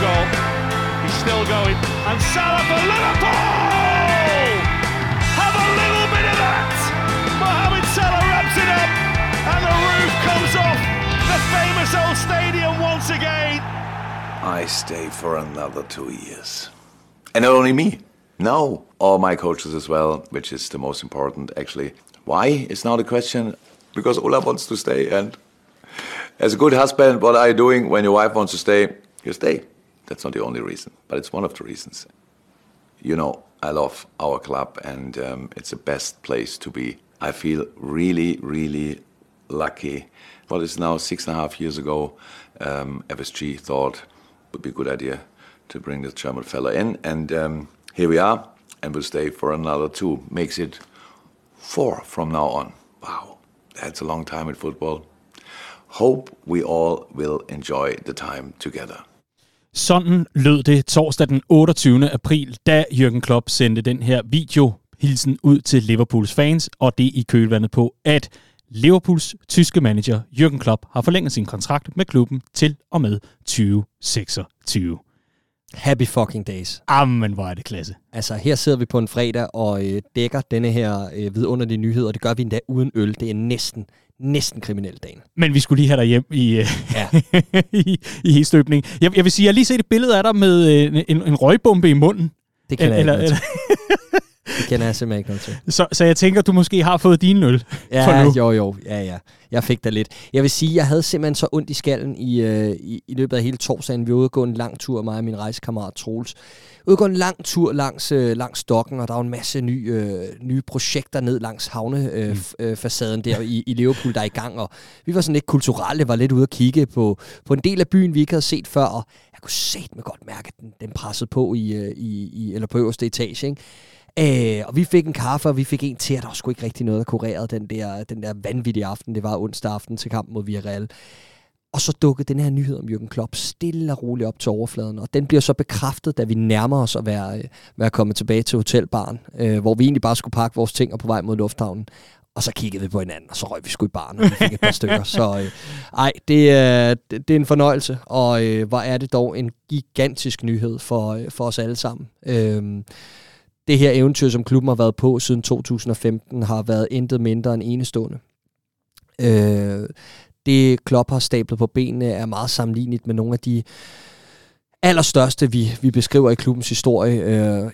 goal. He's still going. And Salah for Liverpool! Have a little bit of that! Mohamed Salah wraps it up and the roof comes off the famous old stadium once again. I stay for another two years. And not only me. No, all my coaches as well, which is the most important actually. Why? It's not a question. Because Ola wants to stay and as a good husband, what are you doing when your wife wants to stay? You stay. That's not the only reason, but it's one of the reasons. You know, I love our club and um, it's the best place to be. I feel really, really lucky. What is now six and a half years ago, um, FSG thought would be a good idea to bring this German fella in, and um, here we are, and we'll stay for another two. Makes it four from now on. Wow, that's a long time in football. Hope we all will enjoy the time together. Sådan lød det torsdag den 28. april, da Jürgen Klopp sendte den her video hilsen ud til Liverpools fans, og det i kølvandet på, at Liverpools tyske manager Jürgen Klopp har forlænget sin kontrakt med klubben til og med 2026. Happy fucking days. Jamen, hvor er det klasse. Altså, her sidder vi på en fredag og øh, dækker denne her øh, vidunderlige nyhed, og det gør vi endda uden øl. Det er næsten, næsten kriminel dagen. Men vi skulle lige have dig hjem i, øh, ja. i, i hestøbning. Jeg, jeg vil sige, jeg har lige set et billede af dig med øh, en, en røgbombe i munden. Det kan jeg eller, ikke Det kender jeg simpelthen ikke noget til. Så, så jeg tænker, du måske har fået din øl ja, for nu. Jo, jo. Ja, ja. Jeg fik da lidt. Jeg vil sige, jeg havde simpelthen så ondt i skallen i, øh, i, i løbet af hele torsdagen. Vi var ude og gå en lang tur, mig og min rejsekammerat Troels. Ude gå en lang tur langs, øh, langs stokken, og der var en masse nye, øh, nye projekter ned langs havnefacaden øh, mm. der i, i Liverpool, der er i gang. Og vi var sådan lidt kulturelle, var lidt ude at kigge på, på en del af byen, vi ikke havde set før. Og jeg kunne set med godt mærke, at den, den pressede på i, øh, i, i, eller på øverste etage. Ikke? Øh, og vi fik en kaffe, og vi fik en til, og der var sgu ikke rigtig noget, der kurerede den der, den der vanvittige aften. Det var onsdag aften til kampen mod Villarreal. Og så dukkede den her nyhed om Jürgen Klopp stille og roligt op til overfladen, og den bliver så bekræftet, da vi nærmer os at være, øh, være kommet tilbage til hotelbaren, øh, hvor vi egentlig bare skulle pakke vores ting og på vej mod lufthavnen. Og så kiggede vi på hinanden, og så røg vi sgu i barn, og vi fik et par stykker. Så øh, ej, det, er, det, det er en fornøjelse, og øh, hvor er det dog en gigantisk nyhed for, øh, for os alle sammen. Øh, det her eventyr, som klubben har været på siden 2015, har været intet mindre end enestående. Øh, det Klopp har stablet på benene er meget sammenlignet med nogle af de allerstørste, vi, vi beskriver i klubbens historie. Øh,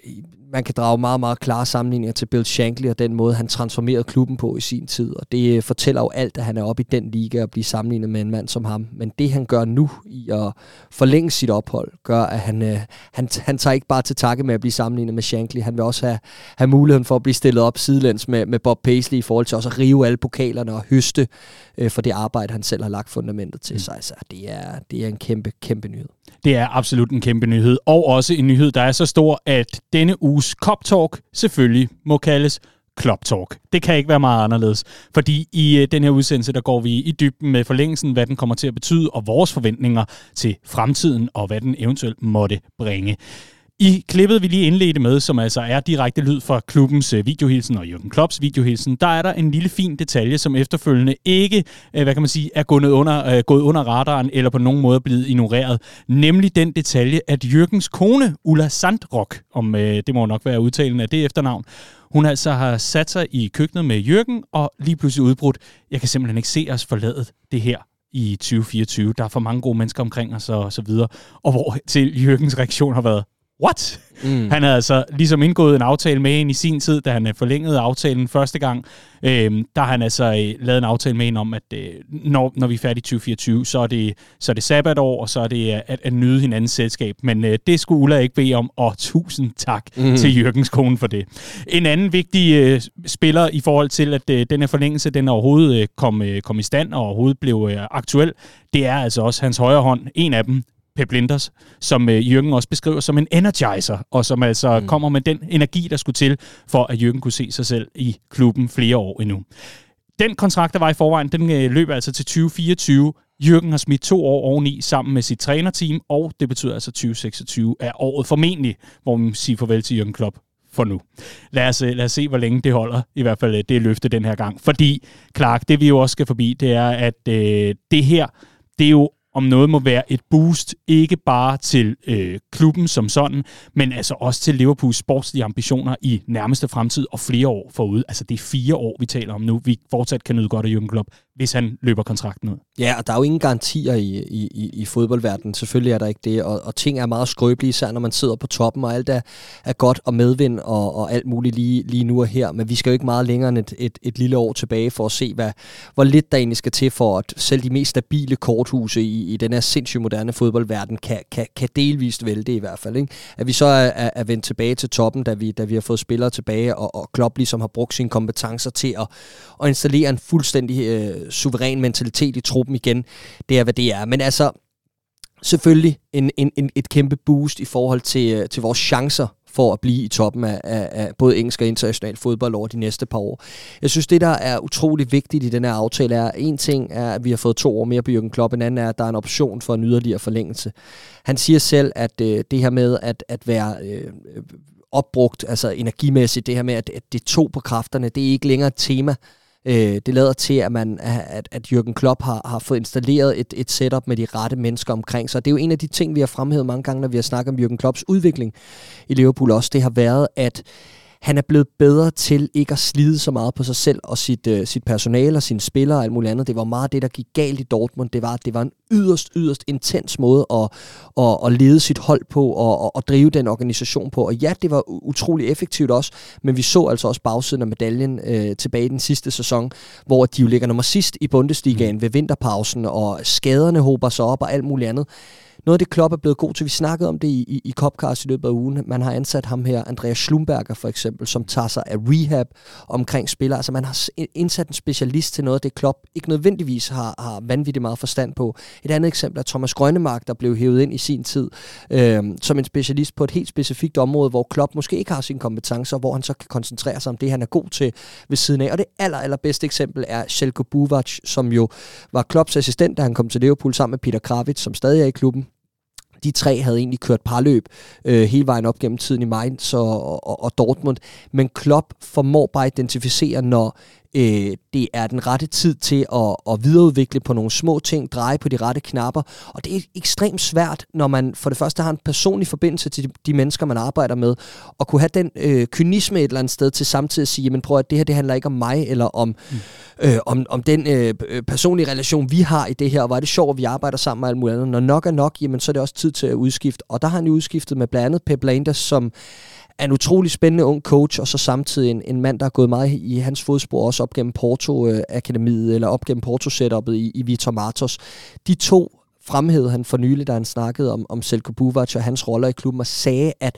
man kan drage meget, meget klare sammenligninger til Bill Shankly og den måde, han transformerede klubben på i sin tid. Og det øh, fortæller jo alt, at han er oppe i den liga og bliver sammenlignet med en mand som ham. Men det, han gør nu i at forlænge sit ophold, gør, at han, øh, han, han tager ikke bare til takke med at blive sammenlignet med Shankly. Han vil også have, have muligheden for at blive stillet op sidelæns med, med Bob Paisley i forhold til også at rive alle pokalerne og høste øh, for det arbejde, han selv har lagt fundamentet til mm. sig. Så det er, det er en kæmpe, kæmpe nyhed. Det er absolut en kæmpe nyhed. Og også en nyhed, der er så stor, at denne uges Cop Talk selvfølgelig må kaldes Club Talk. Det kan ikke være meget anderledes, fordi i øh, den her udsendelse, der går vi i dybden med forlængelsen, hvad den kommer til at betyde, og vores forventninger til fremtiden, og hvad den eventuelt måtte bringe. I klippet, vi lige indledte med, som altså er direkte lyd fra klubbens øh, videohilsen og Jürgen Klopps videohilsen, der er der en lille fin detalje, som efterfølgende ikke, øh, hvad kan man sige, er gået under, øh, gået under radaren eller på nogen måde blevet ignoreret. Nemlig den detalje, at Jürgens kone, Ulla Sandrock, om øh, det må nok være udtalen af det efternavn, hun altså har sat sig i køkkenet med Jürgen og lige pludselig udbrudt, jeg kan simpelthen ikke se os forlade det her i 2024. Der er for mange gode mennesker omkring os og så videre. Og hvor til Jørgens reaktion har været, what? Mm. Han havde altså ligesom indgået en aftale med hende i sin tid, da han øh, forlængede aftalen første gang. Øhm, der har han altså øh, lavet en aftale med hende om, at øh, når, når vi er færdige i 2024, så er det, så er det sabbatår, og så er det øh, at, at nyde hinandens selskab. Men øh, det skulle Ulla ikke bede om, og tusind tak mm. til Jørgens kone for det. En anden vigtig øh, spiller i forhold til, at øh, den her forlængelse, den overhovedet øh, kom, øh, kom i stand og overhovedet blev øh, aktuel, det er altså også hans højre hånd, en af dem, Pep Linders, som øh, Jørgen også beskriver som en energizer, og som altså mm. kommer med den energi, der skulle til, for at Jørgen kunne se sig selv i klubben flere år endnu. Den kontrakt, der var i forvejen, den øh, løber altså til 2024. Jørgen har smidt to år oveni sammen med sit trænerteam, og det betyder altså 2026 er året formentlig, hvor man siger farvel til Jørgen Klopp for nu. Lad os, øh, lad os se, hvor længe det holder, i hvert fald øh, det løfte den her gang. Fordi, Clark, det vi jo også skal forbi, det er, at øh, det her, det er jo om noget må være et boost, ikke bare til øh, klubben som sådan, men altså også til Liverpools sportslige ambitioner i nærmeste fremtid og flere år forud. Altså det er fire år, vi taler om nu. Vi fortsat kan nyde godt af Jürgen Klopp, hvis han løber kontrakten ud. Ja, og der er jo ingen garantier i, i, i, i fodboldverdenen. Selvfølgelig er der ikke det, og, og ting er meget skrøbelige, især når man sidder på toppen, og alt er, er godt og medvind og, og alt muligt lige, lige nu og her. Men vi skal jo ikke meget længere end et, et, et lille år tilbage for at se, hvad, hvor lidt der egentlig skal til for, at selv de mest stabile korthuse i, i den her sindssygt moderne fodboldverden kan, kan, kan delvist vælte i hvert fald. Ikke? At vi så er, er, er vendt tilbage til toppen, da vi, da vi har fået spillere tilbage, og, og Klopp ligesom har brugt sine kompetencer til at, at installere en fuldstændig øh, suveræn mentalitet i truppen igen. Det er, hvad det er. Men altså, selvfølgelig en, en, en, et kæmpe boost i forhold til, øh, til vores chancer for at blive i toppen af, af, af både engelsk og international fodbold over de næste par år. Jeg synes, det der er utrolig vigtigt i den her aftale er, en ting er, at vi har fået to år mere på Jürgen Klopp, en anden er, at der er en option for en yderligere forlængelse. Han siger selv, at øh, det her med at, at være øh, opbrugt, altså energimæssigt, det her med, at, at det to på kræfterne, det er ikke længere et tema, Øh, det lader til, at, man, at, at Jürgen Klopp har, har fået installeret et, et setup med de rette mennesker omkring sig. Det er jo en af de ting, vi har fremhævet mange gange, når vi har snakket om Jürgen Klopps udvikling i Liverpool også. Det har været, at han er blevet bedre til ikke at slide så meget på sig selv og sit, øh, sit personale og sine spillere og alt muligt andet. Det var meget det, der gik galt i Dortmund. Det var, det var en yderst, yderst intens måde at, at, at lede sit hold på og, og at drive den organisation på. Og ja, det var utrolig effektivt også, men vi så altså også bagsiden af medaljen øh, tilbage i den sidste sæson, hvor de jo ligger nummer sidst i Bundesligaen mm. ved vinterpausen, og skaderne håber sig op og alt muligt andet. Noget af det, Klopp er blevet god til, vi snakkede om det i, i, i Copcast i løbet af ugen, man har ansat ham her, Andreas Schlumberger for eksempel, som tager sig af rehab omkring spillere. Altså man har indsat en specialist til noget af det, Klopp ikke nødvendigvis har, har vanvittigt meget forstand på. Et andet eksempel er Thomas Grønnemark, der blev hævet ind i sin tid øh, som en specialist på et helt specifikt område, hvor Klopp måske ikke har sine kompetencer, hvor han så kan koncentrere sig om det, han er god til ved siden af. Og det aller, allerbedste eksempel er Sjelko Buvac, som jo var Klopps assistent, da han kom til Liverpool sammen med Peter Kravitz, som stadig er i klubben de tre havde egentlig kørt parløb øh, hele vejen op gennem tiden i Mainz og, og, og Dortmund. Men Klopp formår bare at identificere, når øh, det er den rette tid til at, at videreudvikle på nogle små ting, dreje på de rette knapper. Og det er ekstremt svært, når man for det første har en personlig forbindelse til de, de mennesker, man arbejder med, og kunne have den øh, kynisme et eller andet sted til samtidig at sige, jamen prøv at det her det handler ikke om mig, eller om, mm. øh, om, om den øh, personlige relation, vi har i det her, og hvor er det sjovt, at vi arbejder sammen med alt muligt andet. Når nok er nok, jamen så er det også tid til at udskifte. Og der har han jo udskiftet med blandt andet Pep Landers, som er en utrolig spændende ung coach, og så samtidig en, en mand, der har gået meget i hans fodspor, også op gennem Porto-akademiet, øh, eller op gennem Porto-setupet i, i Vitor Martos. De to fremhævede han for nylig, da han snakkede om, om Selko Buvac og hans roller i klubben, og sagde, at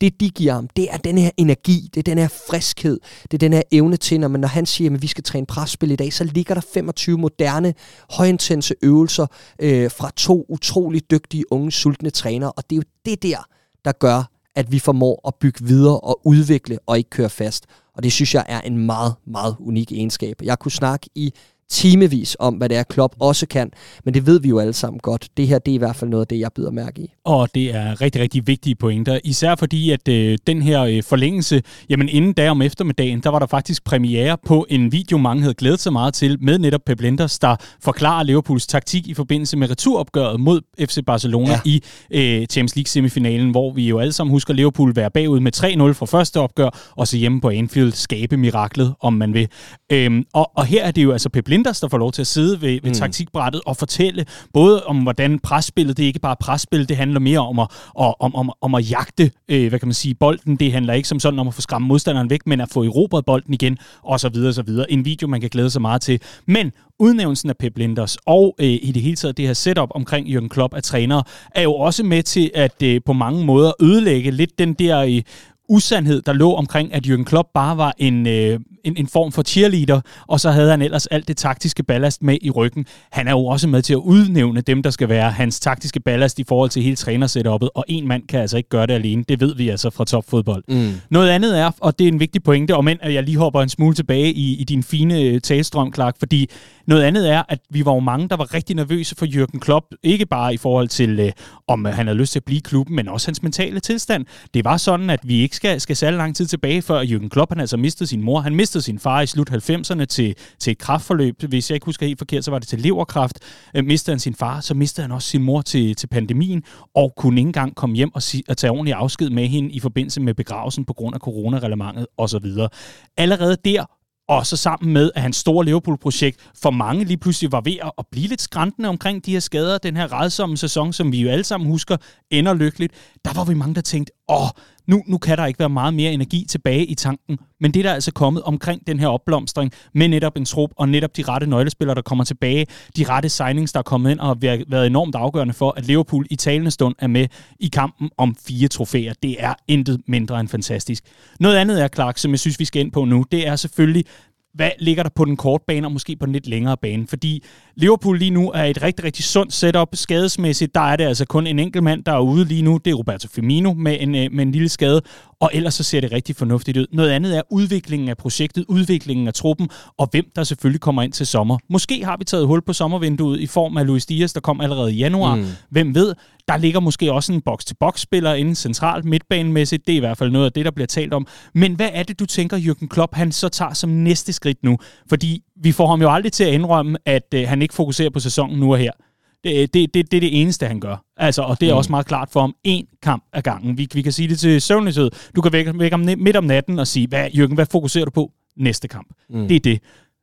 det, de giver ham, det er den her energi, det er den her friskhed, det er den her evne til, når, man, når han siger, at vi skal træne presspil i dag, så ligger der 25 moderne, højintense øvelser øh, fra to utrolig dygtige, unge, sultne trænere, og det er jo det der, der gør, at vi formår at bygge videre og udvikle og ikke køre fast. Og det synes jeg er en meget, meget unik egenskab. Jeg kunne snakke i timevis om, hvad det er, Klopp også kan. Men det ved vi jo alle sammen godt. Det her, det er i hvert fald noget af det, jeg byder mærke i. Og det er rigtig, rigtig vigtige pointer. Især fordi, at øh, den her øh, forlængelse, jamen inden dag om eftermiddagen, der var der faktisk premiere på en video, mange havde glædet sig meget til, med netop Pep Lenders, der forklarer Liverpools taktik i forbindelse med returopgøret mod FC Barcelona ja. i øh, Champions League semifinalen, hvor vi jo alle sammen husker Liverpool være bagud med 3-0 fra første opgør, og så hjemme på Anfield skabe miraklet, om man vil. Øhm, og, og her er det jo altså Pep Linders, der får lov til at sidde ved, ved mm. taktikbrættet og fortælle både om, hvordan presspillet, det er ikke bare presspil, det handler mere om at, om, om, om at jagte, øh, hvad kan man sige, bolden. Det handler ikke som sådan om at få skræmme modstanderen væk, men at få erobret bolden igen, og så videre, så videre. En video, man kan glæde sig meget til. Men udnævnelsen af Pep Linders og øh, i det hele taget det her setup omkring Jürgen Klopp af trænere, er jo også med til at øh, på mange måder ødelægge lidt den der øh, usandhed, der lå omkring, at Jürgen Klopp bare var en, øh, en, en form for cheerleader, og så havde han ellers alt det taktiske ballast med i ryggen. Han er jo også med til at udnævne dem, der skal være hans taktiske ballast i forhold til hele trænersetupet, og en mand kan altså ikke gøre det alene. Det ved vi altså fra topfodbold. Mm. Noget andet er, og det er en vigtig pointe, om end jeg lige hopper en smule tilbage i, i din fine øh, talstrøm, Clark, fordi noget andet er, at vi var jo mange, der var rigtig nervøse for Jürgen Klopp. Ikke bare i forhold til, øh, om øh, han havde lyst til at blive i klubben, men også hans mentale tilstand. Det var sådan, at vi ikke skal, skal særlig lang tid tilbage, før Jürgen Klopp han altså mistede sin mor. Han mistede sin far i slut 90'erne til, til et kraftforløb. Hvis jeg ikke husker helt forkert, så var det til leverkraft. Øh, mistede han sin far, så mistede han også sin mor til, til pandemien, og kunne ikke engang komme hjem og, si, og tage ordentlig afsked med hende i forbindelse med begravelsen på grund af coronarelementet osv. Allerede der og så sammen med, at hans store Liverpool-projekt for mange lige pludselig var ved at blive lidt skræntende omkring de her skader. Den her redsomme sæson, som vi jo alle sammen husker, ender lykkeligt. Der var vi mange, der tænkte, åh, nu, nu kan der ikke være meget mere energi tilbage i tanken. Men det der er altså kommet omkring den her opblomstring med netop en trup og netop de rette nøglespillere, der kommer tilbage, de rette signings, der er kommet ind og har været enormt afgørende for, at Liverpool i talende stund er med i kampen om fire trofæer. Det er intet mindre end fantastisk. Noget andet er, Clark, som jeg synes, vi skal ind på nu, det er selvfølgelig hvad ligger der på den korte bane, og måske på den lidt længere bane? Fordi Liverpool lige nu er et rigtig, rigtig sundt setup. Skadesmæssigt, der er det altså kun en enkelt mand, der er ude lige nu. Det er Roberto Firmino med en, øh, med en lille skade. Og ellers så ser det rigtig fornuftigt ud. Noget andet er udviklingen af projektet, udviklingen af truppen, og hvem der selvfølgelig kommer ind til sommer. Måske har vi taget hul på sommervinduet i form af Luis Diaz, der kom allerede i januar. Mm. Hvem ved? Der ligger måske også en box-til-box-spiller inde centralt midtbanemæssigt. Det er i hvert fald noget af det, der bliver talt om. Men hvad er det, du tænker, Jürgen Klopp, han så tager som næste skridt nu? Fordi vi får ham jo aldrig til at indrømme, at øh, han ikke fokuserer på sæsonen nu og her. Det, det, det, det er det eneste, han gør. Altså, og det er mm. også meget klart for ham. En kamp ad gangen. Vi, vi kan sige det til søvnløshed. Du kan vække, vække ham midt om natten og sige, hvad, Jørgen, hvad fokuserer du på næste kamp? Mm. Det er det.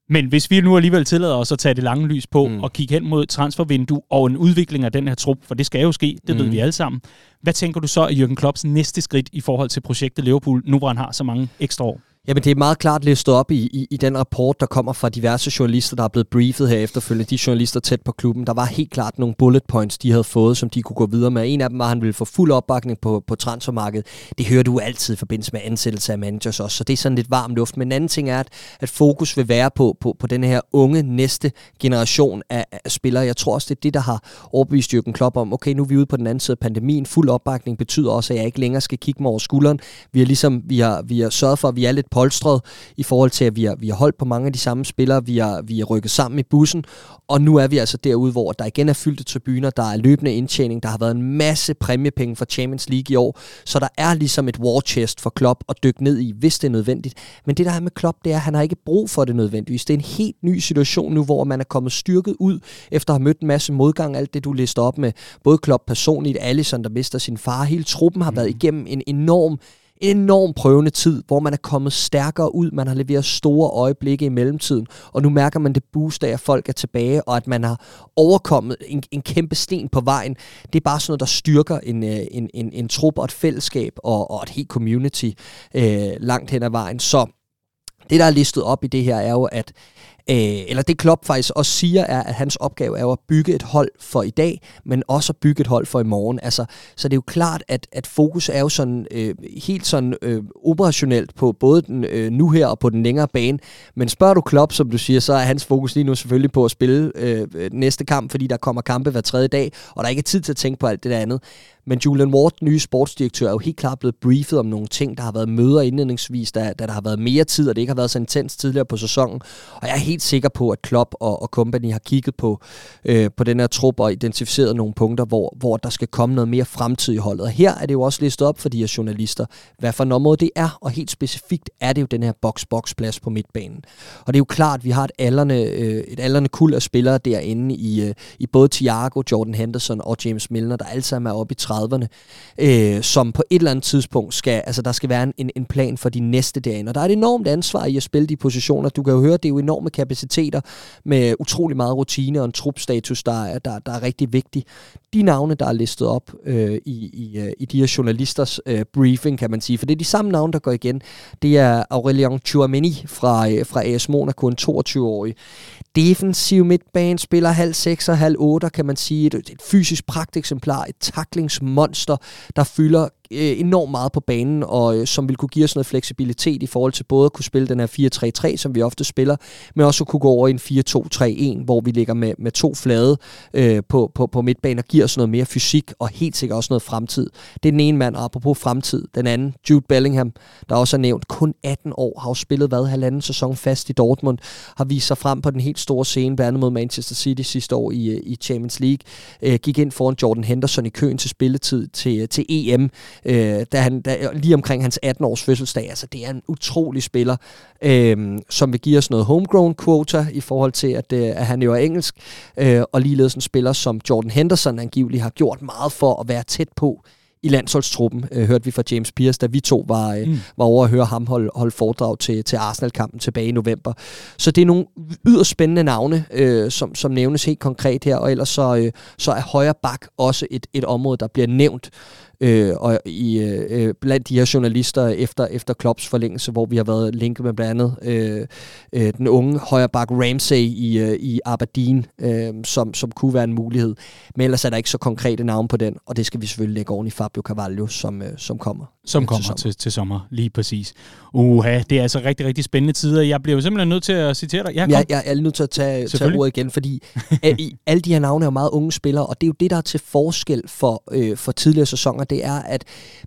Men hvis vi nu alligevel tillader os at tage det lange lys på mm. og kigge hen mod transfervindue og en udvikling af den her trup, for det skal jo ske, det mm. ved vi alle sammen. Hvad tænker du så er Jürgen Klopps næste skridt i forhold til projektet Liverpool, nu hvor han har så mange ekstra år? Jamen, det er meget klart listet op i, i, i den rapport, der kommer fra diverse journalister, der er blevet briefet her efterfølgende. De journalister tæt på klubben, der var helt klart nogle bullet points, de havde fået, som de kunne gå videre med. En af dem var, at han ville få fuld opbakning på, på transfermarkedet. Det hører du altid i forbindelse med ansættelse af managers også, så det er sådan lidt varm luft. Men en anden ting er, at, at fokus vil være på, på, på den her unge næste generation af, af spillere. Jeg tror også, det er det, der har overbevist Jürgen Klopp om, okay, nu er vi ude på den anden side af pandemien. Fuld opbakning betyder også, at jeg ikke længere skal kigge mig over skulderen. Vi har ligesom, vi har, vi har sørget for, at vi er lidt polstret i forhold til, at vi har, vi har holdt på mange af de samme spillere, vi har, vi har rykket sammen i bussen, og nu er vi altså derude, hvor der igen er fyldte tribuner, der er løbende indtjening, der har været en masse præmiepenge for Champions League i år, så der er ligesom et war chest for Klopp at dykke ned i, hvis det er nødvendigt. Men det der er med Klopp, det er, at han har ikke brug for det nødvendigvis. Det er en helt ny situation nu, hvor man er kommet styrket ud, efter at have mødt en masse modgang, alt det du lister op med, både Klopp personligt, Allison, der mister sin far, hele truppen har været mm. igennem en enorm enorm prøvende tid, hvor man er kommet stærkere ud, man har leveret store øjeblikke i mellemtiden, og nu mærker man det boost af, at folk er tilbage, og at man har overkommet en, en kæmpe sten på vejen. Det er bare sådan noget, der styrker en, øh, en, en, en trup og et fællesskab og, og et helt community øh, langt hen ad vejen. Så det, der er listet op i det her, er jo, at Øh, eller det Klopp faktisk også siger, er, at hans opgave er at bygge et hold for i dag, men også at bygge et hold for i morgen. Altså, så det er jo klart, at, at fokus er jo sådan øh, helt sådan øh, operationelt på både den øh, nu her og på den længere bane. Men spørger du Klopp, som du siger, så er hans fokus lige nu selvfølgelig på at spille øh, øh næste kamp, fordi der kommer kampe hver tredje dag, og der er ikke tid til at tænke på alt det der andet. Men Julian Ward, nye sportsdirektør, er jo helt klart blevet briefet om nogle ting. Der har været møder indledningsvis, da, da der har været mere tid, og det ikke har været så intens tidligere på sæsonen. Og jeg er helt sikker på, at Klopp og, og company har kigget på, øh, på den her trup og identificeret nogle punkter, hvor, hvor der skal komme noget mere fremtid i holdet. Og her er det jo også listet op for de her journalister, hvad for en område det er, og helt specifikt er det jo den her box-box-plads på midtbanen. Og det er jo klart, at vi har et aldrende, øh, et aldrende kul af spillere derinde i, øh, i både Thiago, Jordan Henderson og James Milner, der alle sammen er oppe i 30'erne, øh, som på et eller andet tidspunkt skal, altså der skal være en, en plan for de næste dage. Og der er et enormt ansvar i at spille de positioner. Du kan jo høre, det er jo enorme kapaciteter med utrolig meget rutine og en trupstatus, der er, der, der er rigtig vigtig. De navne, der er listet op øh, i, i, øh, i de her journalisters øh, briefing, kan man sige, for det er de samme navne, der går igen. Det er Aurelian Chouameni fra, øh, fra AS Monaco, en 22-årig defensiv midtbanespiller, halv 6 og halv 8, kan man sige. Et, et fysisk pragteksemplar, et monster, der fylder øh, enormt meget på banen, og øh, som vil kunne give os noget fleksibilitet i forhold til både at kunne spille den her 4-3-3, som vi ofte spiller, men også at kunne gå over i en 4-2-3-1, hvor vi ligger med, med to flade øh, på, på, på midtbanen og giver os noget mere fysik, og helt sikkert også noget fremtid. Det er den ene mand, apropos fremtid. Den anden, Jude Bellingham, der også er nævnt, kun 18 år, har jo spillet hvad, halvanden sæson fast i Dortmund, har vist sig frem på den helt store scene, blandt andet mod Manchester City sidste år i, øh, i Champions League. Øh, gik ind foran Jordan Henderson i køen til spilletid til, øh, til EM, øh, da han, da, lige omkring hans 18-års fødselsdag. Altså, det er en utrolig spiller, øh, som vil give os noget homegrown quota i forhold til, at, øh, at han jo er engelsk, øh, og ligeledes en spiller, som Jordan Henderson angiveligt har gjort meget for at være tæt på i landsholdstruppen, øh, hørte vi fra James Pierce, da vi to var, øh, mm. var over at høre ham holde, holde foredrag til, til Arsenal-kampen tilbage i november. Så det er nogle yderst spændende navne, øh, som, som nævnes helt konkret her, og ellers så, øh, så er højre bak også et, et område, der bliver nævnt øh, og i, øh, blandt de her journalister efter, efter Klopps forlængelse, hvor vi har været linket med blandt andet øh, øh, den unge højreback Ramsey i, øh, i Aberdeen, øh, som, som kunne være en mulighed. Men ellers er der ikke så konkrete navn på den, og det skal vi selvfølgelig lægge oven i Fabio Carvalho, som, øh, som kommer. Som kommer til sommer. Til, til sommer, lige præcis. Uha, det er altså rigtig, rigtig spændende tider. Jeg bliver jo simpelthen nødt til at citere dig. Ja, jeg, jeg er nødt til at tage, tage ordet igen, fordi alle de her navne er jo meget unge spillere, og det er jo det, der er til forskel for, øh, for tidligere sæsoner det er, at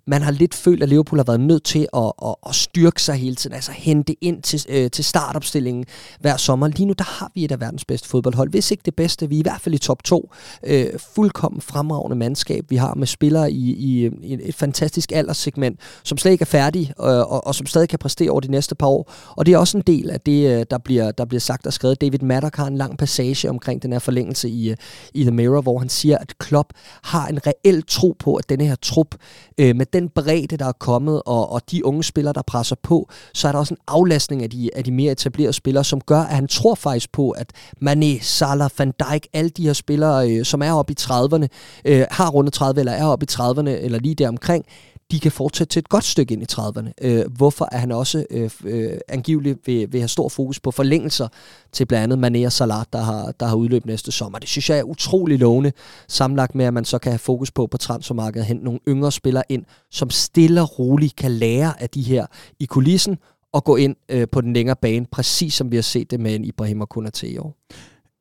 man har lidt følt, at Liverpool har været nødt til at, at, at styrke sig hele tiden, altså hente ind til, øh, til startopstillingen hver sommer. Lige nu, der har vi et af verdens bedste fodboldhold. Hvis ikke det bedste, vi er i hvert fald i top 2. Øh, fuldkommen fremragende mandskab, vi har med spillere i, i, i et fantastisk alderssegment, som slet ikke er færdige, og, øh, og, og som stadig kan præstere over de næste par år. Og det er også en del af det, øh, der bliver, der bliver sagt og skrevet. David Maddock har en lang passage omkring den her forlængelse i, øh, i The Mirror, hvor han siger, at Klopp har en reel tro på, at denne her trup, øh, med den bredde, der er kommet, og, og de unge spillere, der presser på, så er der også en aflastning af de, af de mere etablerede spillere, som gør, at han tror faktisk på, at Mané, Salah, Van Dijk, alle de her spillere, øh, som er oppe i 30'erne, øh, har rundet 30 eller er oppe i 30'erne, eller lige der omkring, de kan fortsætte til et godt stykke ind i 30'erne. Øh, hvorfor er han også øh, øh, angiveligt vil, vil have stor fokus på forlængelser til blandt andet Mané og Salah, der har, der har udløb næste sommer. Det synes jeg er utrolig lovende, sammenlagt med, at man så kan have fokus på på transfermarkedet, hente nogle yngre spillere ind, som stille og roligt kan lære af de her i kulissen, og gå ind øh, på den længere bane, præcis som vi har set det med en Ibrahim Konate i år.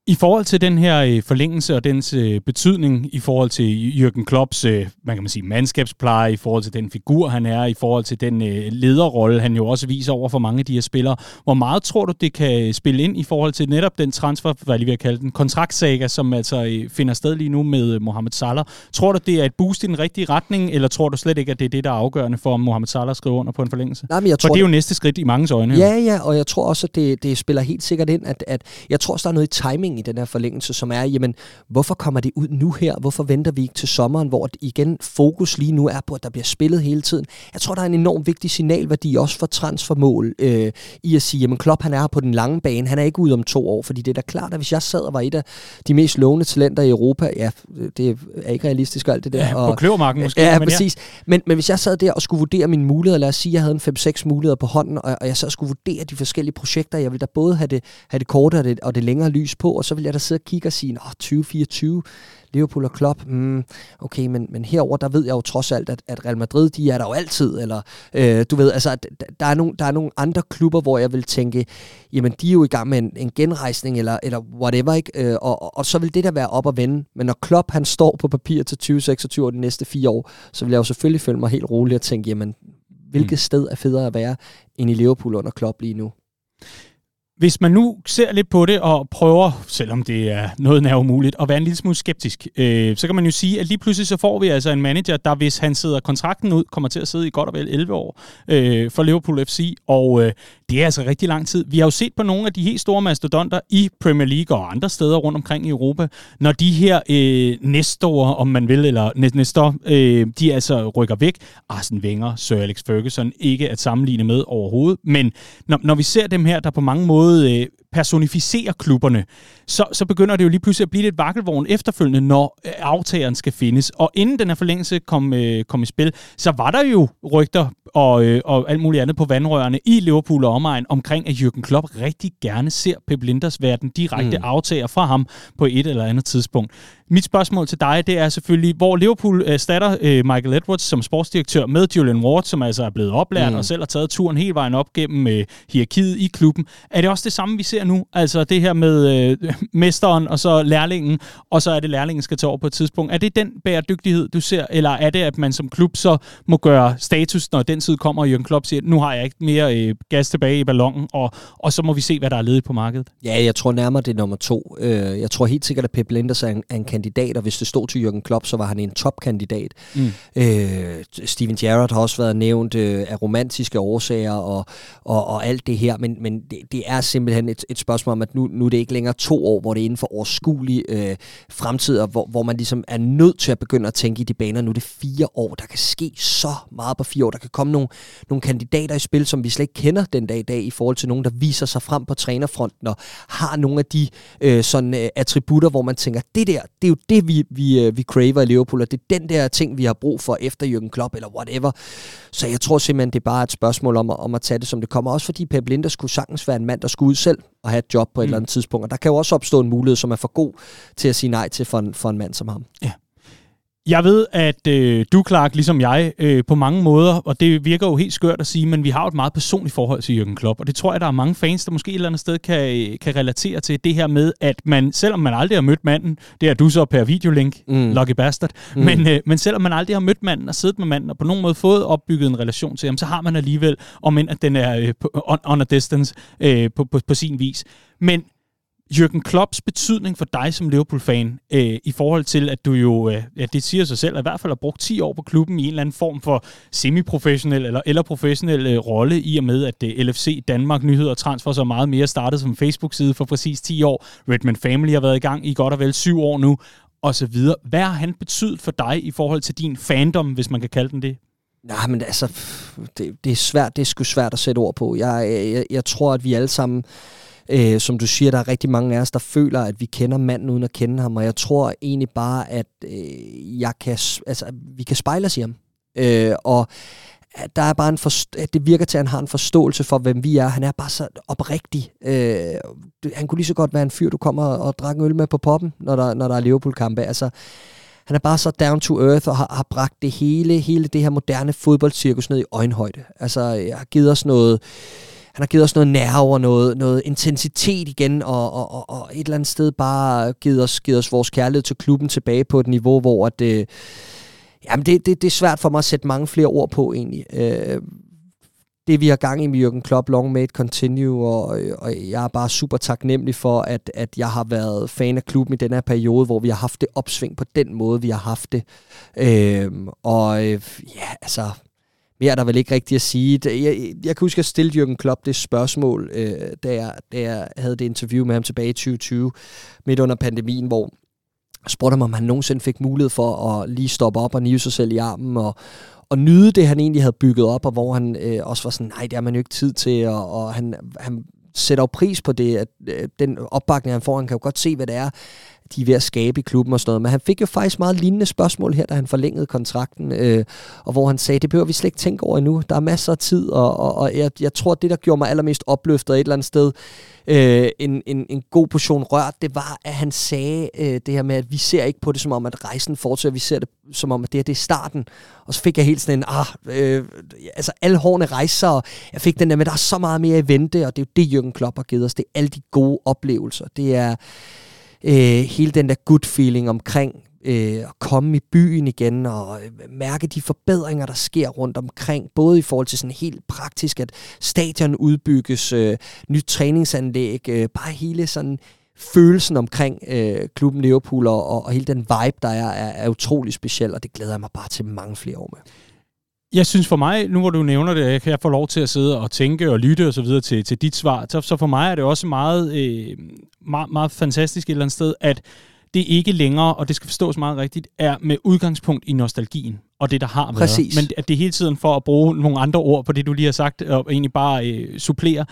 I forhold til den her øh, forlængelse og dens øh, betydning i forhold til Jürgen Klopps, øh, man kan man sige, mandskabspleje, i forhold til den figur, han er, i forhold til den lederrolle, han jo også viser over for mange af de her spillere. Hvor meget tror du, det kan spille ind i forhold til netop den transfer, hvad jeg lige vil kalde den, kontraktsaga, som altså finder sted lige nu med Mohamed Salah? Tror du, det er et boost i den rigtige retning, eller tror du slet ikke, at det er det, der er afgørende for, om Mohamed Salah skriver under på en forlængelse? Nej, men jeg tror, for det er jo næste skridt i mange øjne. Ja, ja, og jeg tror også, at det, det spiller helt sikkert ind, at, at jeg tror også, der er noget i timing i den her forlængelse, som er, jamen, hvorfor kommer det ud nu her? Hvorfor venter vi ikke til sommeren, hvor igen fokus lige nu er på, at der bliver spillet hele tiden? Jeg tror, der er en enorm vigtig signalværdi også for transfermål øh, i at sige, jamen Klopp han er her på den lange bane, han er ikke ude om to år, fordi det er da klart, at hvis jeg sad og var et af de mest lovende talenter i Europa, ja, det er ikke realistisk alt det der. Ja, på kløvermarken måske. Ja, men præcis. Ja. Men, men hvis jeg sad der og skulle vurdere mine muligheder, lad os sige, at jeg havde en 5-6 muligheder på hånden, og, og jeg så skulle vurdere de forskellige projekter, jeg ville da både have det, have det korte og det, og det længere lys på, og så ville jeg da sidde og kigge og sige, åh, 2024, Liverpool og Klopp, mm, okay, men, men herover der ved jeg jo trods alt, at, at Real Madrid, de er der jo altid, eller øh, du ved, altså, der er, nogle, der er nogle andre klubber, hvor jeg vil tænke, jamen, de er jo i gang med en, en genrejsning, eller, eller whatever, ikke? Øh, og, og, og, så vil det der være op og vende, men når Klopp, han står på papir til 2026 og de næste fire år, så vil jeg jo selvfølgelig føle mig helt rolig og tænke, jamen, hvilket mm. sted er federe at være end i Liverpool under Klopp lige nu? Hvis man nu ser lidt på det og prøver, selvom det er noget nær umuligt, at være en lille smule skeptisk, øh, så kan man jo sige, at lige pludselig så får vi altså en manager, der hvis han sidder kontrakten ud, kommer til at sidde i godt og vel 11 år øh, for Liverpool FC, og øh, det er altså rigtig lang tid. Vi har jo set på nogle af de helt store mastodonter i Premier League og andre steder rundt omkring i Europa, når de her øh, næststore, om man vil, eller næste øh, de altså rykker væk. Arsene Wenger, Sir Alex Ferguson, ikke at sammenligne med overhovedet, men når, når vi ser dem her, der på mange måder måde øh, personificere klubberne, så, så begynder det jo lige pludselig at blive lidt vakkelvogn efterfølgende, når øh, aftageren skal findes. Og inden den her forlængelse kom, øh, kom i spil, så var der jo rygter og, øh, og alt muligt andet på vandrørene i Liverpool og omegn omkring, at Jürgen Klopp rigtig gerne ser Pep Linders være den direkte mm. aftager fra ham på et eller andet tidspunkt. Mit spørgsmål til dig, det er selvfølgelig, hvor Liverpool erstatter øh, Michael Edwards som sportsdirektør med Julian Ward, som altså er blevet oplært mm. og selv har taget turen hele vejen op gennem øh, hierarkiet i klubben. Er det også det samme, vi ser nu? Altså det her med øh, mesteren og så lærlingen, og så er det lærlingen skal tage over på et tidspunkt. Er det den bæredygtighed, du ser, eller er det, at man som klub så må gøre status, når den tid kommer, og Jürgen Klopp siger, nu har jeg ikke mere øh, gas tilbage i ballonen, og, og så må vi se, hvad der er ledigt på markedet? Ja, jeg tror nærmere, det er nummer to. Øh, jeg tror helt sikkert, at Pep Linders er en, er en kandidat, og hvis det stod til Jürgen Klopp, så var han en topkandidat. Mm. Øh, Steven Gerrard har også været nævnt øh, af romantiske årsager og, og, og alt det her, men, men det, det er simpelthen et, et spørgsmål om, at nu, nu er det ikke længere to år, hvor det er inden for overskuelige øh, fremtider, hvor, hvor man ligesom er nødt til at begynde at tænke i de baner. Nu er det fire år, der kan ske så meget på fire år. Der kan komme nogle, nogle kandidater i spil, som vi slet ikke kender den dag i dag, i forhold til nogen, der viser sig frem på trænerfronten og har nogle af de øh, sådan, øh, attributter, hvor man tænker, det der, det er jo det, vi, vi, øh, vi craver i Liverpool, og det er den der ting, vi har brug for efter Jürgen Klopp, eller whatever. Så jeg tror simpelthen, det er bare et spørgsmål om, om at tage det, som det kommer. Også fordi Pep Linder skulle sagtens være en mand, der skulle ud selv og have et job på et mm. eller andet tidspunkt. Og der kan jo også opstå en mulighed, som er for god til at sige nej til for en, for en mand som ham. Ja. Jeg ved, at øh, du, Clark, ligesom jeg, øh, på mange måder, og det virker jo helt skørt at sige, men vi har jo et meget personligt forhold til Jürgen Klopp, og det tror jeg, der er mange fans, der måske et eller andet sted kan, kan relatere til det her med, at man, selvom man aldrig har mødt manden, det er du så per videolink, mm. Lucky Bastard, mm. men, øh, men selvom man aldrig har mødt manden og siddet med manden, og på nogen måde fået opbygget en relation til ham, så har man alligevel, om end at den er øh, on, on a distance øh, på, på, på sin vis. Men Jürgen Klopps betydning for dig som Liverpool-fan, øh, i forhold til, at du jo, øh, ja, det siger sig selv, at i hvert fald har brugt 10 år på klubben i en eller anden form for semi-professionel eller, eller professionel øh, rolle, i og med, at øh, LFC Danmark Nyheder og Transfer så meget mere startede som Facebook-side for præcis 10 år. Redman Family har været i gang i godt og vel 7 år nu, og så videre. Hvad har han betydet for dig i forhold til din fandom, hvis man kan kalde den det? Nej, men altså, det, det er svært, det er sgu svært at sætte ord på. Jeg, øh, jeg, jeg tror, at vi alle sammen Øh, Øh, som du siger, der er rigtig mange af os, der føler, at vi kender manden uden at kende ham, og jeg tror egentlig bare, at øh, jeg kan, altså, vi kan spejle os i ham. Øh, og at der er bare en forst- det virker til, at han har en forståelse for, hvem vi er. Han er bare så oprigtig. Øh, han kunne lige så godt være en fyr, du kommer og, og drikker øl med på poppen, når der, når der er Liverpool-kampe. Altså, han er bare så down to earth og har, har bragt det hele, hele det her moderne fodboldcirkus ned i øjenhøjde. Altså, jeg har givet os noget han har givet os noget nerve og noget, noget intensitet igen, og, og, og, og et eller andet sted bare givet os, givet os vores kærlighed til klubben tilbage på et niveau, hvor at, øh, jamen det, det, det er svært for mig at sætte mange flere ord på egentlig. Øh, det vi har gang i med Jürgen Klopp, long may it continue, og, og jeg er bare super taknemmelig for, at, at jeg har været fan af klubben i den her periode, hvor vi har haft det opsving på den måde, vi har haft det. Øh, og øh, ja, altså, mere er der vel ikke rigtigt at sige. Jeg, jeg, jeg kan huske, at jeg stillede Jürgen Klopp det spørgsmål, øh, da, jeg, da jeg havde det interview med ham tilbage i 2020, midt under pandemien, hvor jeg spurgte ham, om han nogensinde fik mulighed for at lige stoppe op og nive sig selv i armen, og, og nyde det, han egentlig havde bygget op, og hvor han øh, også var sådan, nej, det har man jo ikke tid til, og, og han, han sætter jo pris på det, at øh, den opbakning, han får, han kan jo godt se, hvad det er, de er ved at skabe i klubben og sådan noget. Men han fik jo faktisk meget lignende spørgsmål her, da han forlængede kontrakten, øh, og hvor han sagde, det behøver vi slet ikke tænke over endnu. Der er masser af tid, og, og, og jeg, jeg tror, det, der gjorde mig allermest opløftet et eller andet sted, øh, en, en, en god portion rørt, det var, at han sagde øh, det her med, at vi ser ikke på det som om, at rejsen fortsætter, vi ser det som om, at det her det er starten. Og så fik jeg helt sådan en, ah, øh, altså alle hårene rejser, og jeg fik den der men der er så meget mere i vente, og det er jo det, Jürgen Klopp har givet os. Det er alle de gode oplevelser. Det er øh, hele den der good feeling omkring øh, at komme i byen igen og øh, mærke de forbedringer, der sker rundt omkring, både i forhold til sådan helt praktisk, at stadion udbygges, øh, nyt træningsanlæg, øh, bare hele sådan følelsen omkring øh, klubben Liverpool og, og hele den vibe, der er, er, er utrolig speciel, og det glæder jeg mig bare til mange flere år med. Jeg synes for mig, nu hvor du nævner det, jeg kan få lov til at sidde og tænke og lytte og så videre til, til dit svar, så, så for mig er det også meget, øh, meget, meget fantastisk et eller andet sted, at det ikke længere, og det skal forstås meget rigtigt, er med udgangspunkt i nostalgien og det, der har været. Præcis. Men at det hele tiden for at bruge nogle andre ord på det, du lige har sagt, og egentlig bare øh, supplere,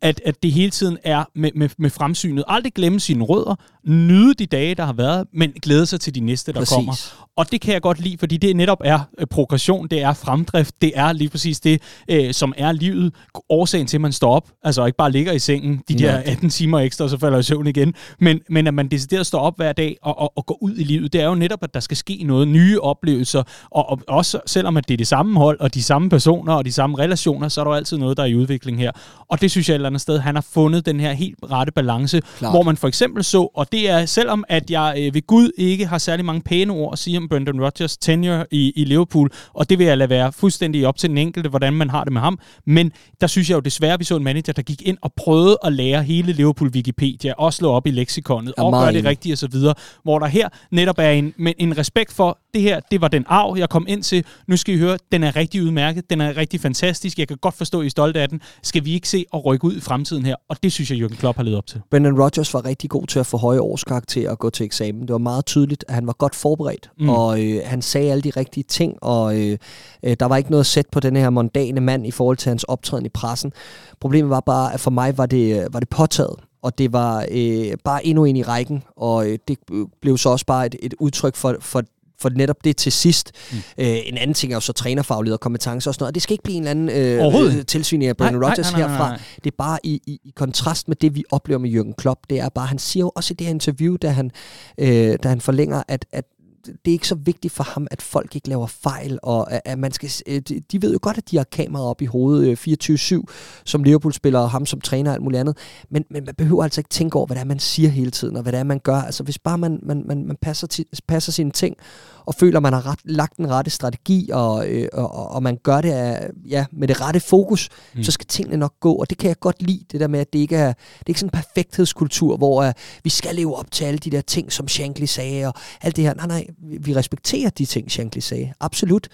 at, at det hele tiden er med, med, med fremsynet. Aldrig glemme sine rødder, nyde de dage, der har været, men glæde sig til de næste, der Præcis. kommer. Og det kan jeg godt lide, fordi det netop er øh, progression, det er fremdrift, det er lige præcis det, øh, som er livet. Årsagen til, at man står op, altså ikke bare ligger i sengen de der 18 timer ekstra, og så falder i søvn igen, men, men at man decideret står op hver dag og, og, og går ud i livet, det er jo netop, at der skal ske noget, nye oplevelser, og, og også selvom at det er det samme hold, og de samme personer, og de samme relationer, så er der jo altid noget, der er i udvikling her. Og det synes jeg et eller andet sted, han har fundet den her helt rette balance, Klart. hvor man for eksempel så, og det er selvom at jeg øh, ved Gud ikke har særlig mange pæne ord at sige om Brendan Rodgers tenure i, i Liverpool, og det vil jeg lade være fuldstændig op til den enkelte, hvordan man har det med ham, men der synes jeg jo desværre, at vi så en manager, der gik ind og prøvede at lære hele Liverpool Wikipedia, og slå op i leksikonet, og gøre det rigtigt og så videre, hvor der her netop er en, men en respekt for, det her, det var den arv, jeg kom ind til, nu skal I høre, den er rigtig udmærket, den er rigtig fantastisk, jeg kan godt forstå, at I er stolte af den, skal vi ikke se og rykke ud i fremtiden her, og det synes jeg, Jürgen Klopp har levet op til. Brendan Rodgers var rigtig god til at få høje årskarakterer og gå til eksamen. Det var meget tydeligt, at han var godt forberedt, mm. og øh, han sagde alle de rigtige ting, og øh, øh, der var ikke noget sæt på den her mondane mand i forhold til hans optræden i pressen. Problemet var bare, at for mig var det, øh, var det påtaget, og det var øh, bare endnu en i rækken, og øh, det øh, blev så også bare et, et udtryk for, for for netop det til sidst. Mm. Øh, en anden ting er jo så trænerfaglighed og kompetence og sådan noget. Og det skal ikke blive en eller anden øh, tilsyn af Brendan Rodgers nej, nej, nej, herfra. nej. Det er bare i, i, i kontrast med det, vi oplever med Jürgen Klopp. Det er bare, han siger jo også i det her interview, da han, øh, da han forlænger, at, at det er ikke så vigtigt for ham, at folk ikke laver fejl, og at, at man skal, øh, de, de ved jo godt, at de har kameraer op i hovedet øh, 24-7, som Liverpool-spiller, og ham som træner og alt muligt andet, men, men man behøver altså ikke tænke over, hvad det er, man siger hele tiden, og hvad det er, man gør. Altså hvis bare man, man, man, man passer, passer sine ting, og føler, at man har ret, lagt den rette strategi, og, øh, og, og man gør det af, ja, med det rette fokus, mm. så skal tingene nok gå, og det kan jeg godt lide, det der med, at det ikke er, det er ikke sådan en perfekthedskultur, hvor uh, vi skal leve op til alle de der ting, som Shankly sagde, og alt det her. Nej, nej, vi, vi respekterer de ting, Shankly sagde, absolut,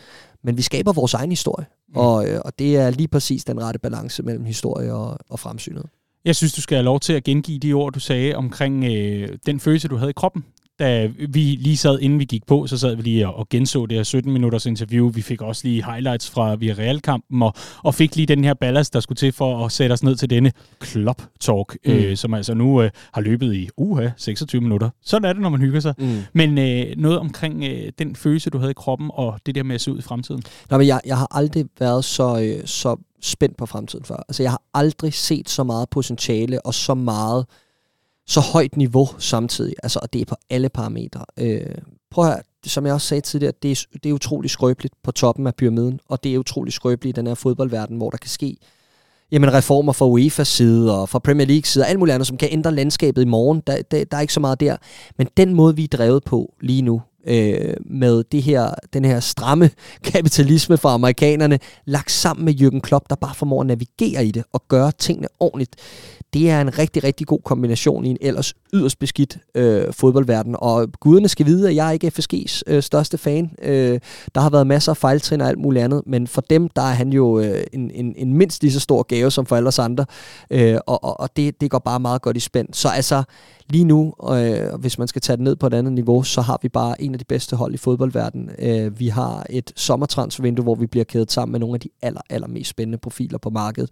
men vi skaber vores egen historie, mm. og, øh, og det er lige præcis den rette balance mellem historie og, og fremsynet. Jeg synes, du skal have lov til at gengive de ord, du sagde omkring øh, den følelse, du havde i kroppen. Da vi lige sad, inden vi gik på, så sad vi lige og, genså det her 17 minutters interview. Vi fik også lige highlights fra Villarreal-kampen, og, og fik lige den her ballast, der skulle til for at sætte os ned til denne Club Talk, mm. øh, som altså nu øh, har løbet i uha, 26 minutter. Sådan er det, når man hygger sig. Mm. Men øh, noget omkring øh, den følelse, du havde i kroppen, og det der med at se ud i fremtiden. Nå, men jeg, jeg har aldrig været så, øh, så spændt på fremtiden før. Altså, jeg har aldrig set så meget potentiale og så meget, så højt niveau samtidig. Altså, og det er på alle parametre. Øh, prøv at høre, som jeg også sagde tidligere, det er, det er utrolig skrøbeligt på toppen af pyramiden, og det er utrolig skrøbeligt i den her fodboldverden, hvor der kan ske jamen, reformer fra UEFA's side og fra Premier League side og alt muligt andet, som kan ændre landskabet i morgen. Der, der, der er ikke så meget der. Men den måde, vi er drevet på lige nu, øh, med det her, den her stramme kapitalisme fra amerikanerne, lagt sammen med Jürgen Klopp, der bare formår at navigere i det og gøre tingene ordentligt. Det er en rigtig, rigtig god kombination i en ellers yderst beskidt øh, fodboldverden. Og guderne skal vide, at jeg er ikke FSG's øh, største fan. Øh, der har været masser af fejltrin og alt muligt andet, men for dem, der er han jo øh, en, en, en mindst lige så stor gave som for alle os andre. Øh, og og, og det, det går bare meget godt i spænd. Så altså, lige nu, øh, hvis man skal tage det ned på et andet niveau, så har vi bare en af de bedste hold i fodboldverdenen. Øh, vi har et sommertransfervindue, hvor vi bliver kædet sammen med nogle af de aller, aller mest spændende profiler på markedet.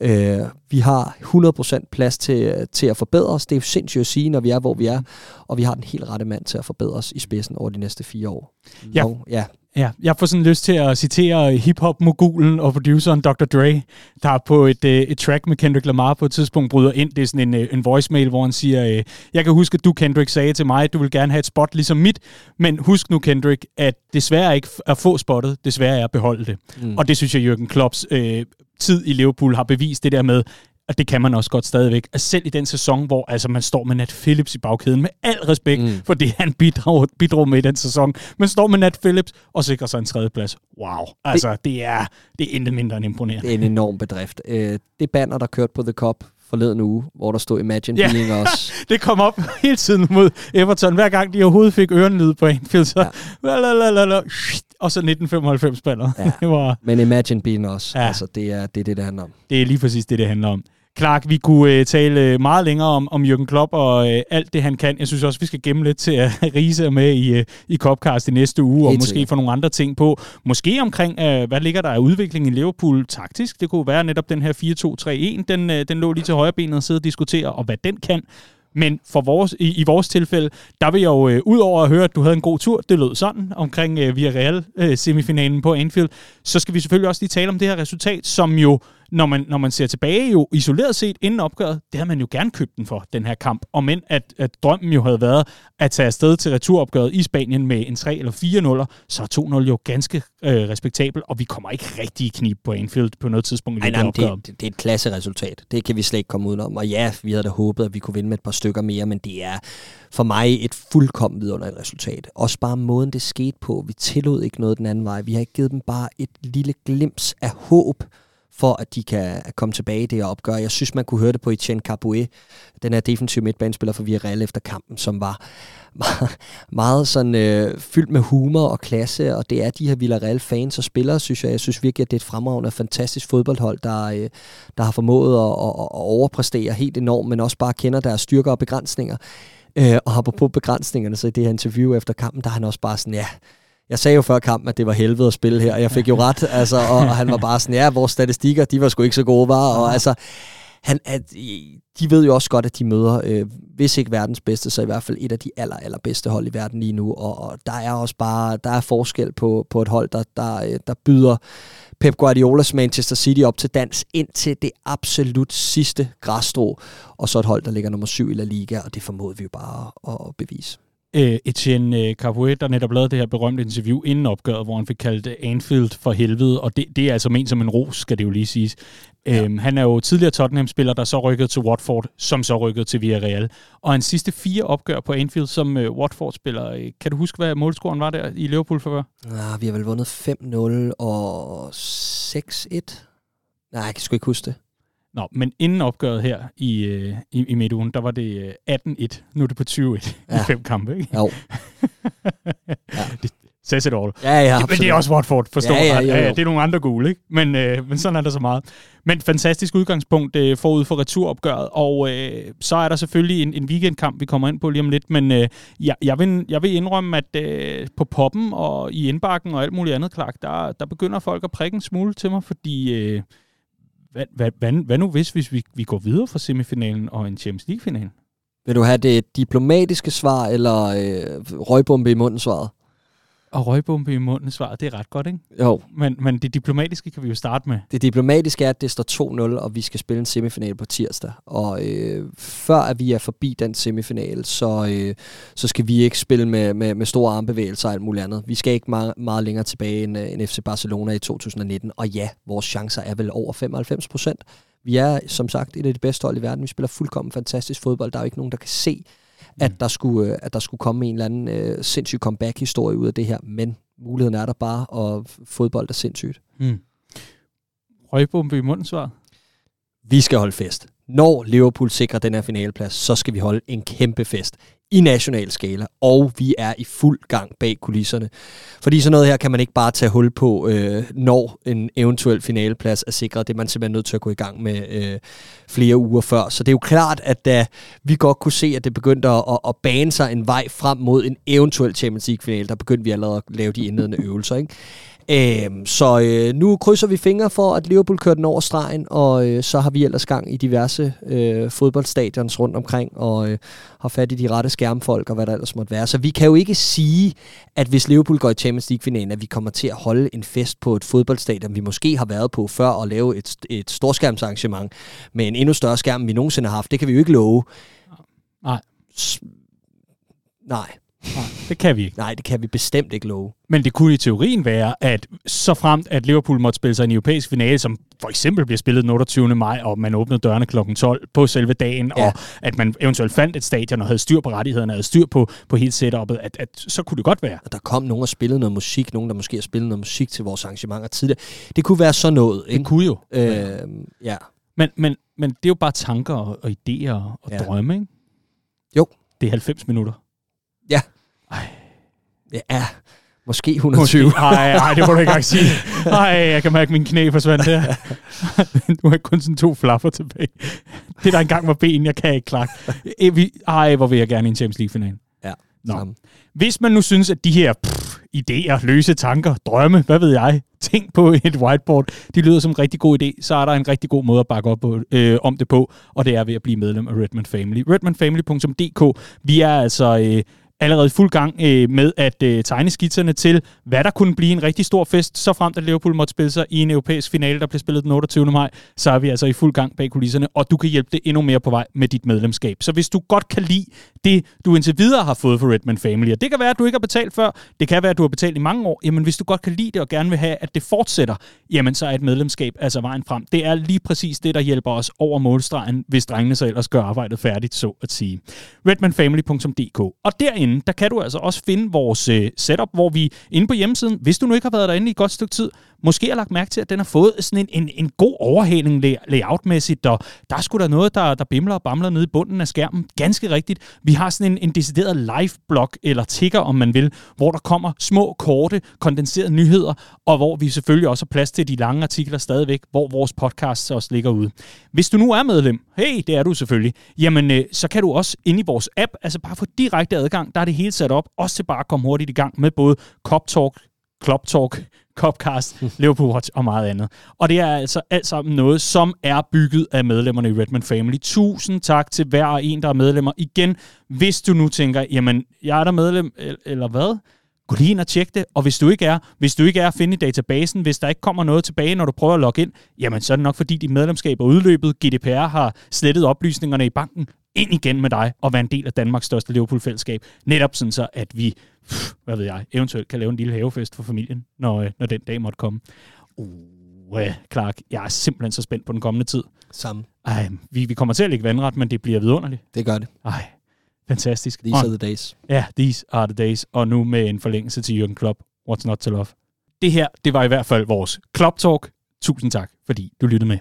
Øh, vi har 100% plads til, til at forbedre os. Det er jo sindssygt at sige, når vi er, hvor vi er. Og vi har den helt rette mand til at forbedre os i spidsen over de næste fire år. Ja. Og, ja. Ja, jeg får sådan lyst til at citere hip-hop-mogulen og produceren Dr. Dre, der på et, øh, et track med Kendrick Lamar på et tidspunkt bryder ind. Det er sådan en, øh, en voicemail, hvor han siger, øh, jeg kan huske, at du, Kendrick, sagde til mig, at du vil gerne have et spot ligesom mit, men husk nu, Kendrick, at desværre ikke at få spottet, desværre er at beholde det. Mm. Og det synes jeg, Jürgen Klopps øh, tid i Liverpool har bevist det der med, og det kan man også godt stadigvæk. At selv i den sæson, hvor altså, man står med Nat Phillips i bagkæden, med al respekt mm. for det, han bidrog, bidrog med i den sæson, men står med Nat Phillips og sikrer sig en tredjeplads. Wow. Altså, det, det er, det er intet mindre end imponerende. Det er en enorm bedrift. Øh, det banner, der kørte på The Cup forleden uge, hvor der stod Imagine Ja. Being Us. det kom op hele tiden mod Everton. Hver gang de overhovedet fik ørenlyd på Anfield, så... Ja. Lalalala, og så 1995 banner. Ja. det, var, Men Imagine Being Ja. ja. altså det er, det er det, det handler om. det er lige præcis det, det handler om. Clark, vi kunne øh, tale øh, meget længere om, om Jürgen Klopp og øh, alt det, han kan. Jeg synes også, vi skal gemme lidt til at Riese med i, øh, i Copcast i næste uge, Helt og måske sikkert. få nogle andre ting på. Måske omkring, øh, hvad ligger der af udvikling i Liverpool taktisk? Det kunne være netop den her 4-2-3-1, den, øh, den lå lige til højre benet og sidde og diskutere, og hvad den kan. Men for vores, i, i vores tilfælde, der vil jeg jo, øh, ud over at høre, at du havde en god tur, det lød sådan, omkring øh, Villarreal-semifinalen øh, på Anfield, så skal vi selvfølgelig også lige tale om det her resultat, som jo når man, når man ser tilbage jo isoleret set inden opgøret, det havde man jo gerne købt den for, den her kamp. Og men at, at drømmen jo havde været at tage afsted til returopgøret i Spanien med en 3 eller 4 0 så er 2-0 jo ganske øh, respektabel, og vi kommer ikke rigtig i knib på Anfield på noget tidspunkt i det nej, det, det, det er et klasse resultat. Det kan vi slet ikke komme udenom. Og ja, vi havde da håbet, at vi kunne vinde med et par stykker mere, men det er for mig et fuldkommen vidunderligt resultat. Også bare måden, det skete på. Vi tillod ikke noget den anden vej. Vi har ikke givet dem bare et lille glims af håb for at de kan komme tilbage i det her opgør. Jeg synes, man kunne høre det på Etienne Caboué, den her defensive midtbanespiller for Villarreal efter kampen, som var meget, meget sådan øh, fyldt med humor og klasse, og det er de her Villarreal-fans og spillere, synes jeg. Jeg synes virkelig, at det er et fremragende og fantastisk fodboldhold, der, øh, der har formået at, at, at overpræstere helt enormt, men også bare kender deres styrker og begrænsninger. Øh, og på begrænsningerne, så i det her interview efter kampen, der er han også bare sådan, ja, jeg sagde jo før kampen, at det var helvede at spille her, og jeg fik jo ret, altså, og, og han var bare sådan, ja, vores statistikker, de var sgu ikke så gode, var, og altså, han, at, de ved jo også godt, at de møder, øh, hvis ikke verdens bedste, så i hvert fald et af de aller, allerbedste hold i verden lige nu, og, og der er også bare, der er forskel på, på et hold, der, der, øh, der byder Pep Guardiolas Manchester City op til dans ind til det absolut sidste græsstrå, og så et hold, der ligger nummer syv i La Liga, og det formåede vi jo bare at, at bevise øh, Etienne øh, Capoue, der netop lavede det her berømte interview inden opgøret, hvor han fik kaldt Anfield for helvede, og det, det er altså ment som en ros, skal det jo lige siges. Ja. Øhm, han er jo tidligere Tottenham-spiller, der så rykkede til Watford, som så rykkede til Villarreal. Og hans sidste fire opgør på Anfield som øh, Watford-spiller, øh, kan du huske, hvad målscoren var der i Liverpool for? Ja, vi har vel vundet 5-0 og 6-1. Nej, jeg kan sgu ikke huske det. Nå, men inden opgøret her i, øh, i, i midtugen, der var det 18-1. Øh, nu er det på 20-1 ja. i fem kampe, ikke? Jo. ja. det says it all. Ja, ja, Men det er også Watford, forstår ja, ja, ja, ja, Det er nogle andre gule, ikke? Men, øh, men sådan er der så meget. Men fantastisk udgangspunkt øh, forud for returopgøret, og øh, så er der selvfølgelig en, en weekendkamp, vi kommer ind på lige om lidt, men øh, jeg, jeg, vil, jeg vil indrømme, at øh, på poppen og i indbakken og alt muligt andet, Clark, der, der begynder folk at prikke en smule til mig, fordi... Øh, hvad, hvad, hvad, hvad nu hvis, hvis vi, vi går videre fra semifinalen og en Champions League-final? Vil du have det diplomatiske svar, eller øh, røgbombe i munden svaret? Og røgbombe i munden svaret, det er ret godt, ikke? Jo. Men, men det diplomatiske kan vi jo starte med. Det diplomatiske er, at det står 2-0, og vi skal spille en semifinal på tirsdag. Og øh, før at vi er forbi den semifinal, så, øh, så skal vi ikke spille med, med, med store armbevægelser og alt muligt andet. Vi skal ikke meget, meget længere tilbage end, øh, end FC Barcelona i 2019. Og ja, vores chancer er vel over 95 procent. Vi er som sagt et af de bedste hold i verden. Vi spiller fuldkommen fantastisk fodbold. Der er jo ikke nogen, der kan se, at der skulle, øh, at der skulle komme en eller anden øh, sindssyg comeback-historie ud af det her, men muligheden er der bare, og fodbold er sindssygt. Mm. Røgbombe i munden, svar? Vi skal holde fest. Når Liverpool sikrer den her finaleplads, så skal vi holde en kæmpe fest i national skala, og vi er i fuld gang bag kulisserne. Fordi sådan noget her kan man ikke bare tage hul på, øh, når en eventuel finaleplads er sikret. Det er man simpelthen nødt til at gå i gang med øh, flere uger før. Så det er jo klart, at da vi godt kunne se, at det begyndte at, at, at bane sig en vej frem mod en eventuel Champions League-finale, der begyndte vi allerede at lave de indledende øvelser. Ikke? Øhm, så øh, nu krydser vi fingre for, at Liverpool kører den over stregen, og øh, så har vi ellers gang i diverse øh, fodboldstadions rundt omkring, og øh, har fat i de rette skærmfolk og hvad der ellers måtte være. Så vi kan jo ikke sige, at hvis Liverpool går i Champions League-finalen, at vi kommer til at holde en fest på et fodboldstadion, vi måske har været på før, og lave et, et storskærmsarrangement med en endnu større skærm, vi nogensinde har haft. Det kan vi jo ikke love. Nej. S- nej. Det kan vi ikke. Nej, det kan vi bestemt ikke love. Men det kunne i teorien være, at så fremt, at Liverpool måtte spille sig en europæisk finale, som for eksempel bliver spillet den 28. maj, og man åbnede dørene kl. 12 på selve dagen, ja. og at man eventuelt fandt et stadion og havde styr på rettighederne, havde styr på, på hele setupet, at, at så kunne det godt være. Og der kom nogen og spillede noget musik, nogen der måske har spillet noget musik til vores arrangementer tidligere. Det kunne være sådan noget. Ikke? Det kunne jo. Øh, ja. Men, men, men det er jo bare tanker og, og idéer og ja. drømme, ikke? Jo. Det er 90 minutter. Ja. Ej. Ja, Måske 120. Nej, nej, det må du ikke engang sige. Nej, jeg kan mærke, at min knæ forsvandt der. nu har jeg kun sådan to flapper tilbage. Det der engang var ben, jeg kan ikke klare. Ej, hvor vil jeg gerne i en Champions League-final. Ja, Nå. sammen. Hvis man nu synes, at de her pff, idéer, løse tanker, drømme, hvad ved jeg, ting på et whiteboard, de lyder som en rigtig god idé, så er der en rigtig god måde at bakke op på, øh, om det på, og det er ved at blive medlem af Redman Family. Redmanfamily.dk. Vi er altså... Øh, allerede fuld gang øh, med at øh, tegne skitserne til, hvad der kunne blive en rigtig stor fest, så frem at Liverpool måtte spille sig i en europæisk finale, der blev spillet den 28. maj, så er vi altså i fuld gang bag kulisserne, og du kan hjælpe det endnu mere på vej med dit medlemskab. Så hvis du godt kan lide det, du indtil videre har fået for Redman Family, og det kan være, at du ikke har betalt før, det kan være, at du har betalt i mange år, jamen hvis du godt kan lide det og gerne vil have, at det fortsætter, jamen så er et medlemskab altså vejen frem. Det er lige præcis det, der hjælper os over målstregen, hvis drengene så ellers gør arbejdet færdigt, så at sige. redmanfamily.dk Og derinde, der kan du altså også finde vores øh, setup, hvor vi inde på hjemmesiden, hvis du nu ikke har været derinde i et godt stykke tid, måske har lagt mærke til, at den har fået sådan en, en, en god overhaling layoutmæssigt, og der er sgu da noget, der, der bimler og bamler nede i bunden af skærmen. Ganske rigtigt. Vi har sådan en, en decideret live-blog, eller ticker, om man vil, hvor der kommer små, korte, kondenserede nyheder, og hvor vi selvfølgelig også har plads til de lange artikler stadigvæk, hvor vores podcast også ligger ude. Hvis du nu er medlem, hey, det er du selvfølgelig, jamen øh, så kan du også ind i vores app, altså bare få direkte adgang, der er det hele sat op, også til bare at komme hurtigt i gang med både Cop Talk, Club Talk, Copcast, Liverpool Watch og meget andet. Og det er altså alt sammen noget, som er bygget af medlemmerne i Redman Family. Tusind tak til hver og en, der er medlemmer. Igen, hvis du nu tænker, jamen, jeg er der medlem, eller hvad? Gå lige ind og tjek det, og hvis du ikke er, hvis du ikke er at finde i databasen, hvis der ikke kommer noget tilbage, når du prøver at logge ind, jamen så er det nok fordi dit medlemskab er udløbet, GDPR har slettet oplysningerne i banken, ind igen med dig og være en del af Danmarks største Liverpool-fællesskab. Netop sådan så, at vi, hvad ved jeg, eventuelt kan lave en lille havefest for familien, når, øh, når den dag måtte komme. Uh, Clark, jeg er simpelthen så spændt på den kommende tid. Sammen. Ej, vi, vi kommer til at ligge vandret, men det bliver vidunderligt. Det gør det. Ej, fantastisk. These are the days. Ja, these are the days. Og nu med en forlængelse til Jürgen Klopp. What's not to love? Det her, det var i hvert fald vores Klopp Talk. Tusind tak, fordi du lyttede med.